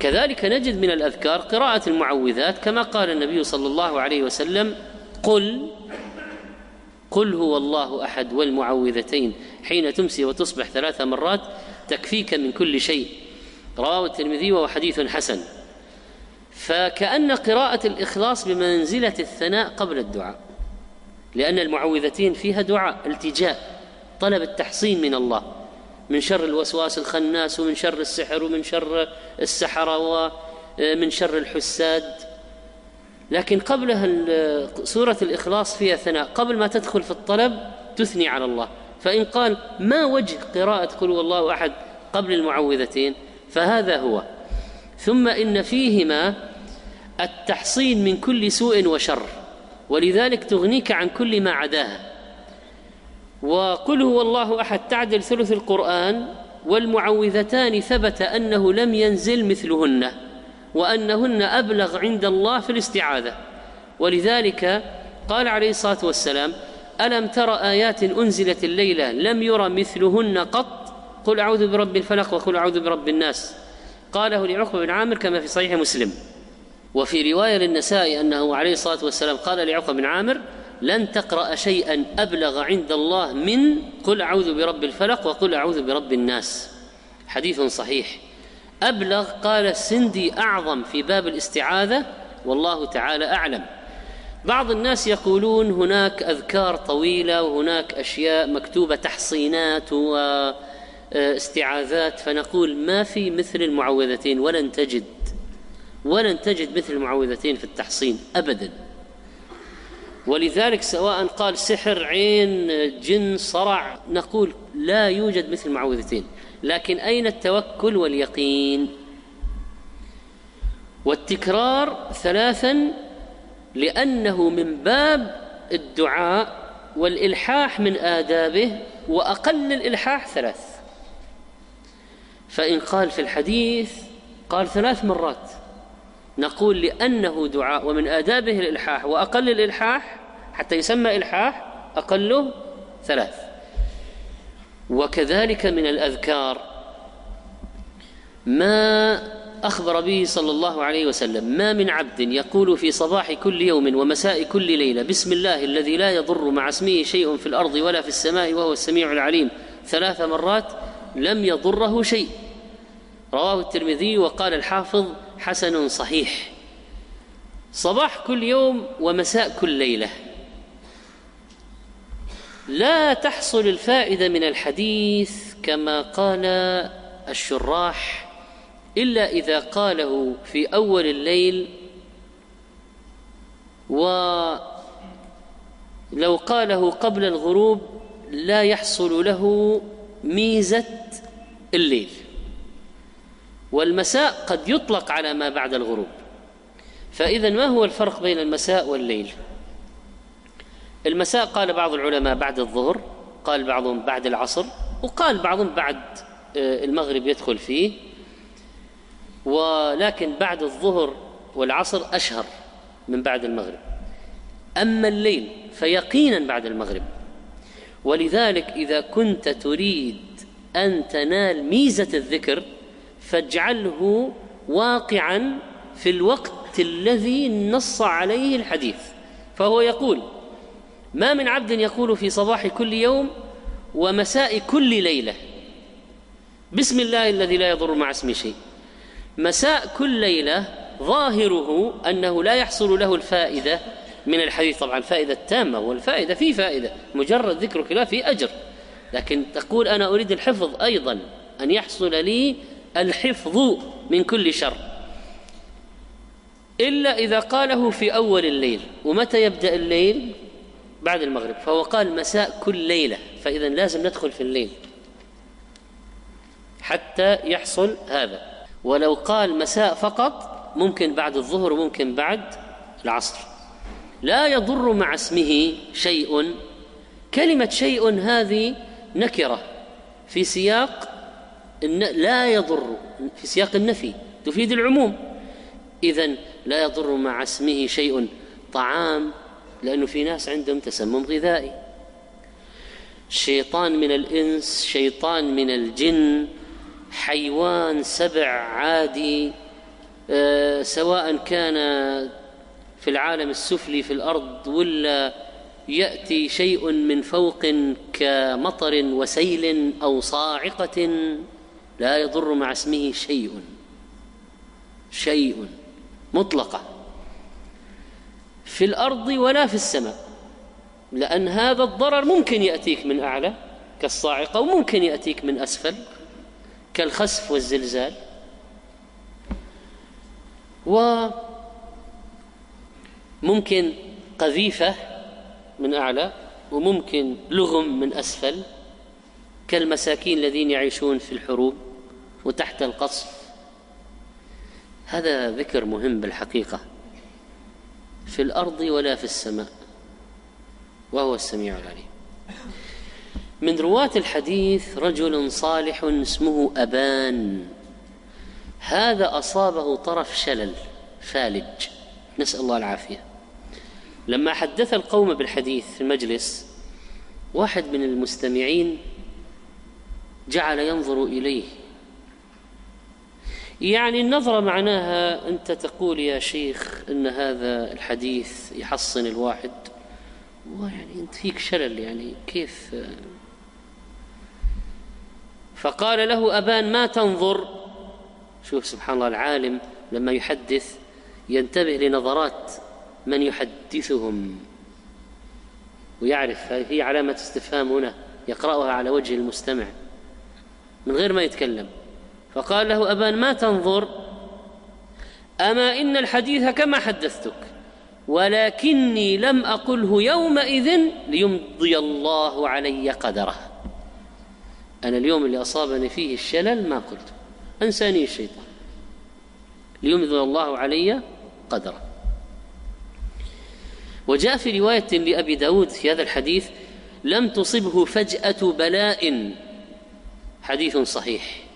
كذلك نجد من الأذكار قراءة المعوذات كما قال النبي صلى الله عليه وسلم قل قل هو الله أحد والمعوذتين حين تمسي وتصبح ثلاث مرات تكفيك من كل شيء. رواه الترمذي وهو حديث حسن. فكأن قراءة الإخلاص بمنزلة الثناء قبل الدعاء لأن المعوذتين فيها دعاء التجاء طلب التحصين من الله. من شر الوسواس الخناس ومن شر السحر ومن شر السحرة ومن شر الحساد. لكن قبلها سورة الإخلاص فيها ثناء قبل ما تدخل في الطلب تثني على الله. فإن قال ما وجه قراءة قل الله أحد قبل المعوذتين فهذا هو. ثم إن فيهما التحصين من كل سوء وشر ولذلك تغنيك عن كل ما عداها. وقل هو الله أحد تعدل ثلث القرآن والمعوذتان ثبت أنه لم ينزل مثلهن وأنهن أبلغ عند الله في الاستعاذة. ولذلك قال عليه الصلاة والسلام ألم تر آيات أنزلت الليلة لم ير مثلهن قط؟ قل أعوذ برب الفلق وقل أعوذ برب الناس. قاله لعقبة بن عامر كما في صحيح مسلم. وفي رواية للنسائي أنه عليه الصلاة والسلام قال لعقبة بن عامر لن تقرأ شيئا أبلغ عند الله من قل أعوذ برب الفلق وقل أعوذ برب الناس. حديث صحيح. أبلغ قال السندي أعظم في باب الاستعاذة والله تعالى أعلم. بعض الناس يقولون هناك أذكار طويلة وهناك أشياء مكتوبة تحصينات واستعاذات فنقول ما في مثل المعوذتين؟ ولن تجد. ولن تجد مثل المعوذتين في التحصين ابدا. ولذلك سواء قال سحر عين جن صرع نقول لا يوجد مثل المعوذتين لكن أين التوكل واليقين؟ والتكرار ثلاثا لأنه من باب الدعاء والإلحاح من آدابه وأقل الإلحاح ثلاث. فإن قال في الحديث قال ثلاث مرات. نقول لأنه دعاء ومن آدابه الإلحاح وأقل الإلحاح حتى يسمى إلحاح أقله ثلاث. وكذلك من الأذكار ما أخبر به صلى الله عليه وسلم. ما من عبد يقول في صباح كل يوم ومساء كل ليلة بسم الله الذي لا يضر مع اسمه شيء في الأرض ولا في السماء وهو السميع العليم. ثلاث مرات لم يضره شيء. رواه الترمذي وقال الحافظ حسن صحيح. صباح كل يوم ومساء كل ليلة. لا تحصل الفائدة من الحديث كما قال الشراح إلا إذا قاله في أول الليل. ولو قاله قبل الغروب لا يحصل له ميزة الليل. والمساء قد يطلق على ما بعد الغروب. فإذا ما هو الفرق بين المساء والليل؟ المساء قال بعض العلماء بعد الظهر قال بعضهم بعد العصر وقال بعضهم بعد آه، المغرب يدخل فيه. ولكن بعد الظهر والعصر أشهر من بعد المغرب. أما الليل فيقينا بعد المغرب. ولذلك إذا كنت تريد أن تنال ميزة الذكر فاجعله واقعا في الوقت الذي نص عليه الحديث. فهو يقول ما من عبد يقول في صباح كل يوم ومساء كل ليلة. بسم الله الذي لا يضر مع اسمه شيء. مساء كل ليلة ظاهره أنه لا يحصل له الفائدة من الحديث. طبعا الفائده التامه والفائدة في فائدة مجرد ذكرك لا في أجر. لكن تقول أنا أريد الحفظ أيضا أن يحصل لي الحفظ من كل شر. إلا إذا قاله في أول الليل. ومتى يبدأ الليل؟ بعد المغرب فهو قال مساء كل ليلة فإذا لازم ندخل في الليل حتى يحصل هذا. ولو قال مساء فقط ممكن بعد الظهر وممكن بعد العصر. لا يضر مع اسمه شيء. كلمة شيء هذه نكرة في سياق لا يضر في سياق النفي تفيد العموم. إذا لا يضر مع اسمه شيء. طعام لأنه في ناس عندهم تسمم غذائي. شيطان من الإنس شيطان من الجن حيوان سبع عادي آه، سواء كان في العالم السفلي في الأرض ولا يأتي شيء من فوق كمطر وسيل أو صاعقة لا يضر مع اسمه شيء. شيء مطلقة. في الأرض ولا في السماء. لأن هذا الضرر ممكن يأتيك من أعلى كالصاعقة وممكن يأتيك من أسفل كالخسف والزلزال. وممكن قذيفة من أعلى وممكن لغم من أسفل كالمساكين الذين يعيشون في الحروب وتحت القصف. هذا ذكر مهم بالحقيقة. في الأرض ولا في السماء. وهو السميع العليم. من رواة الحديث رجل صالح اسمه أبان. هذا أصابه طرف شلل فالج. نسأل الله العافية. لما حدث القوم بالحديث في المجلس واحد من المستمعين جعل ينظر إليه. يعني النظرة معناها أنت تقول يا شيخ أن هذا الحديث يحصن الواحد. ويعني أنت فيك شلل يعني كيف؟ فقال له أبان ما تنظر؟ شوف سبحان الله العالم لما يحدث ينتبه لنظرات من يحدثهم ويعرف هي علامة استفهام هنا يقرأها على وجه المستمع من غير ما يتكلم. فقال له أبان ما تنظر؟ أما إن الحديث كما حدثتك ولكني لم أقله يومئذ ليمضي الله علي قدره. أنا اليوم اللي أصابني فيه الشلل ما قلت أنساني الشيطان. ليمضي الله علي قدره. وجاء في رواية لأبي داود في هذا الحديث لم تصبه فجأة بلاء. حديث صحيح.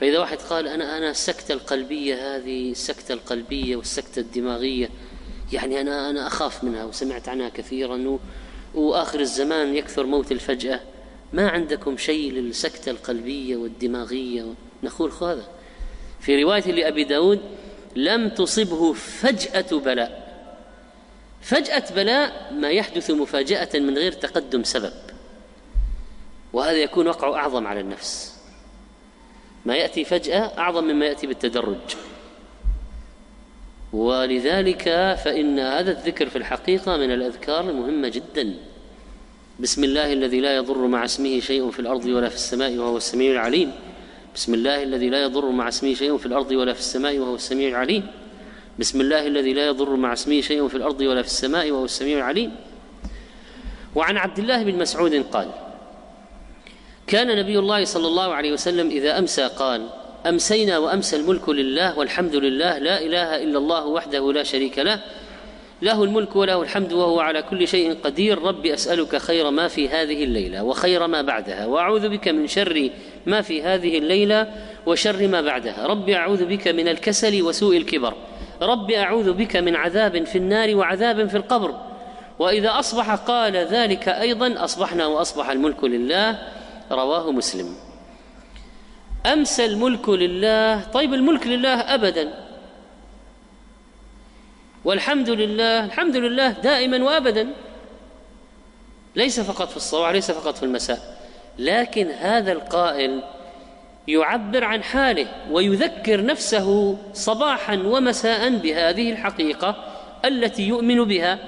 فإذا واحد قال أنا أنا السكتة القلبية هذه السكتة القلبية والسكتة الدماغية يعني أنا أنا أخاف منها وسمعت عنها كثيرا وآخر الزمان يكثر موت الفجأة. ما عندكم شيء للسكتة القلبية والدماغية؟ نقول هذا في رواية لأبي داود لم تصبه فجأة بلاء. فجأة بلاء ما يحدث مفاجأة من غير تقدم سبب. وهذا يكون وقعه أعظم على النفس. ما يأتي فجأة أعظم مما يأتي بالتدرج. ولذلك فإن هذا الذكر في الحقيقة من الأذكار المهمة جدا. بسم الله الذي لا يضر مع اسمه شيء في الأرض ولا في السماء وهو السميع العليم. بسم الله الذي لا يضر مع اسمه شيء في الأرض ولا في السماء وهو السميع العليم. بسم الله الذي لا يضر مع اسمه شيء في الأرض ولا في السماء وهو السميع العليم. وعن عبد الله بن مسعود قال كان نبي الله صلى الله عليه وسلم إذا أمسى قال أمسينا وأمسى الملك لله والحمد لله لا إله إلا الله وحده لا شريك له له الملك وله الحمد وهو على كل شيء قدير رب أسألك خير ما في هذه الليلة وخير ما بعدها وأعوذ بك من شر ما في هذه الليلة وشر ما بعدها رب أعوذ بك من الكسل وسوء الكبر رب أعوذ بك من عذاب في النار وعذاب في القبر وإذا أصبح قال ذلك أيضا أصبحنا وأصبح الملك لله رواه مسلم. امسى الملك لله طيب الملك لله ابدا. والحمد لله الحمد لله دائما وابدا. ليس فقط في الصباح ليس فقط في المساء. لكن هذا القائل يعبر عن حاله ويذكر نفسه صباحا ومساء بهذه الحقيقة التي يؤمن بها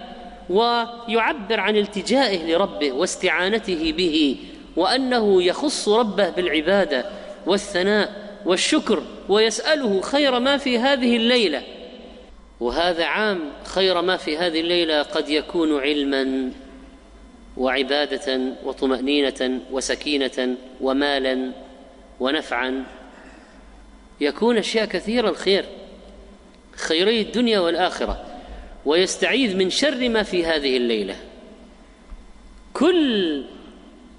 ويعبر عن التجائه لربه واستعانته به وأنه يخص ربه بالعبادة والثناء والشكر ويسأله خير ما في هذه الليلة. وهذا عام خير ما في هذه الليلة قد يكون علما وعبادة وطمأنينة وسكينة ومالا ونفعا. يكون أشياء كثيرة الخير خيري الدنيا والآخرة ويستعيذ من شر ما في هذه الليلة. كل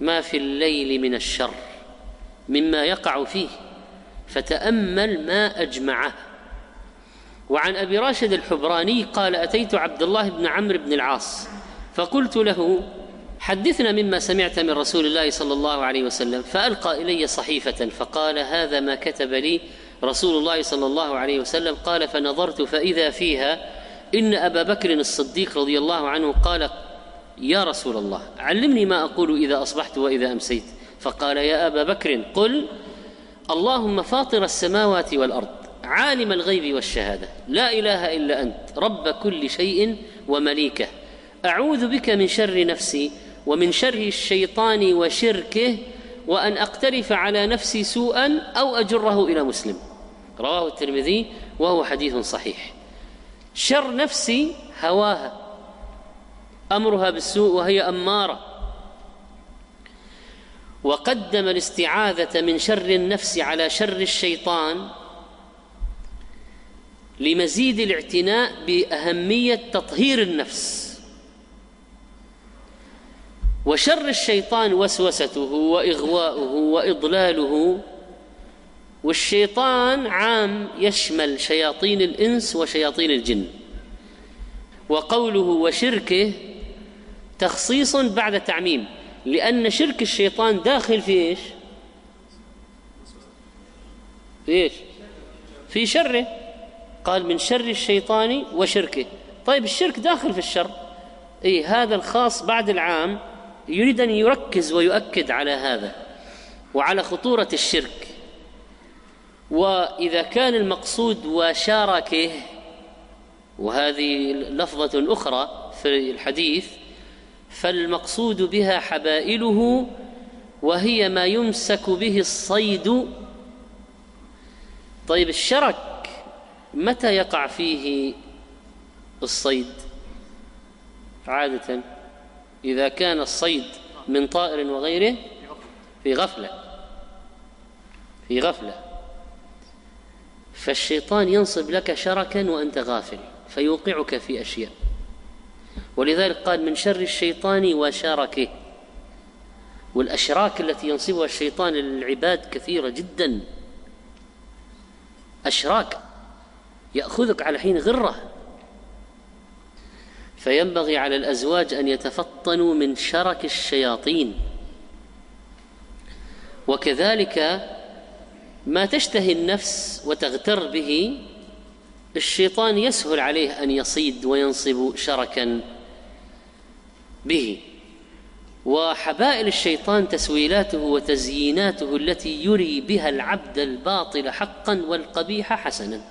ما في الليل من الشر مما يقع فيه فتأمل ما أجمعه. وعن أبي راشد الحبراني قال أتيت عبد الله بن عمرو بن العاص فقلت له حدثنا مما سمعت من رسول الله صلى الله عليه وسلم فألقى إلي صحيفة فقال هذا ما كتب لي رسول الله صلى الله عليه وسلم. قال فنظرت فإذا فيها إن أبا بكر الصديق رضي الله عنه قال يا رسول الله علمني ما أقول إذا أصبحت وإذا أمسيت. فقال يا أبا بكر قل اللهم فاطر السماوات والأرض عالم الغيب والشهادة لا إله إلا أنت رب كل شيء ومليكه. أعوذ بك من شر نفسي ومن شر الشيطان وشركه وأن أقترف على نفسي سوءا أو أجره إلى مسلم. رواه الترمذي وهو حديث صحيح. شر نفسي هواها. أمرها بالسوء وهي أمارة. وقدم الاستعاذة من شر النفس على شر الشيطان لمزيد الاعتناء بأهمية تطهير النفس. وشر الشيطان وسوسته وإغواؤه وإضلاله والشيطان عام يشمل شياطين الإنس وشياطين الجن. وقوله وشركه تخصيص بعد تعميم. لأن شرك الشيطان داخل في إيش؟ في إيش؟ في شره. قال من شر الشيطان وشركه. طيب الشرك داخل في الشر. إي هذا الخاص بعد العام يريد أن يركز ويؤكد على هذا وعلى خطورة الشرك. وإذا كان المقصود وشاركه وهذه لفظة أخرى في الحديث فالمقصود بها حبائله وهي ما يمسك به الصيد. طيب الشرك متى يقع فيه الصيد؟ عادة إذا كان الصيد من طائر وغيره في غفلة في غفلة. فالشيطان ينصب لك شركا وأنت غافل فيوقعك في أشياء. ولذلك قال من شر الشيطان وشركه. والأشراك التي ينصبها الشيطان للعباد كثيرة جدا. أشراك يأخذك على حين غرة. فينبغي على الأزواج أن يتفطنوا من شرك الشياطين. وكذلك ما تشتهي النفس وتغتر به الشيطان يسهل عليه أن يصيد وينصب شركا. به. وحبائل الشيطان تسويلاته وتزييناته التي يري بها العبد الباطل حقا والقبيح حسنا.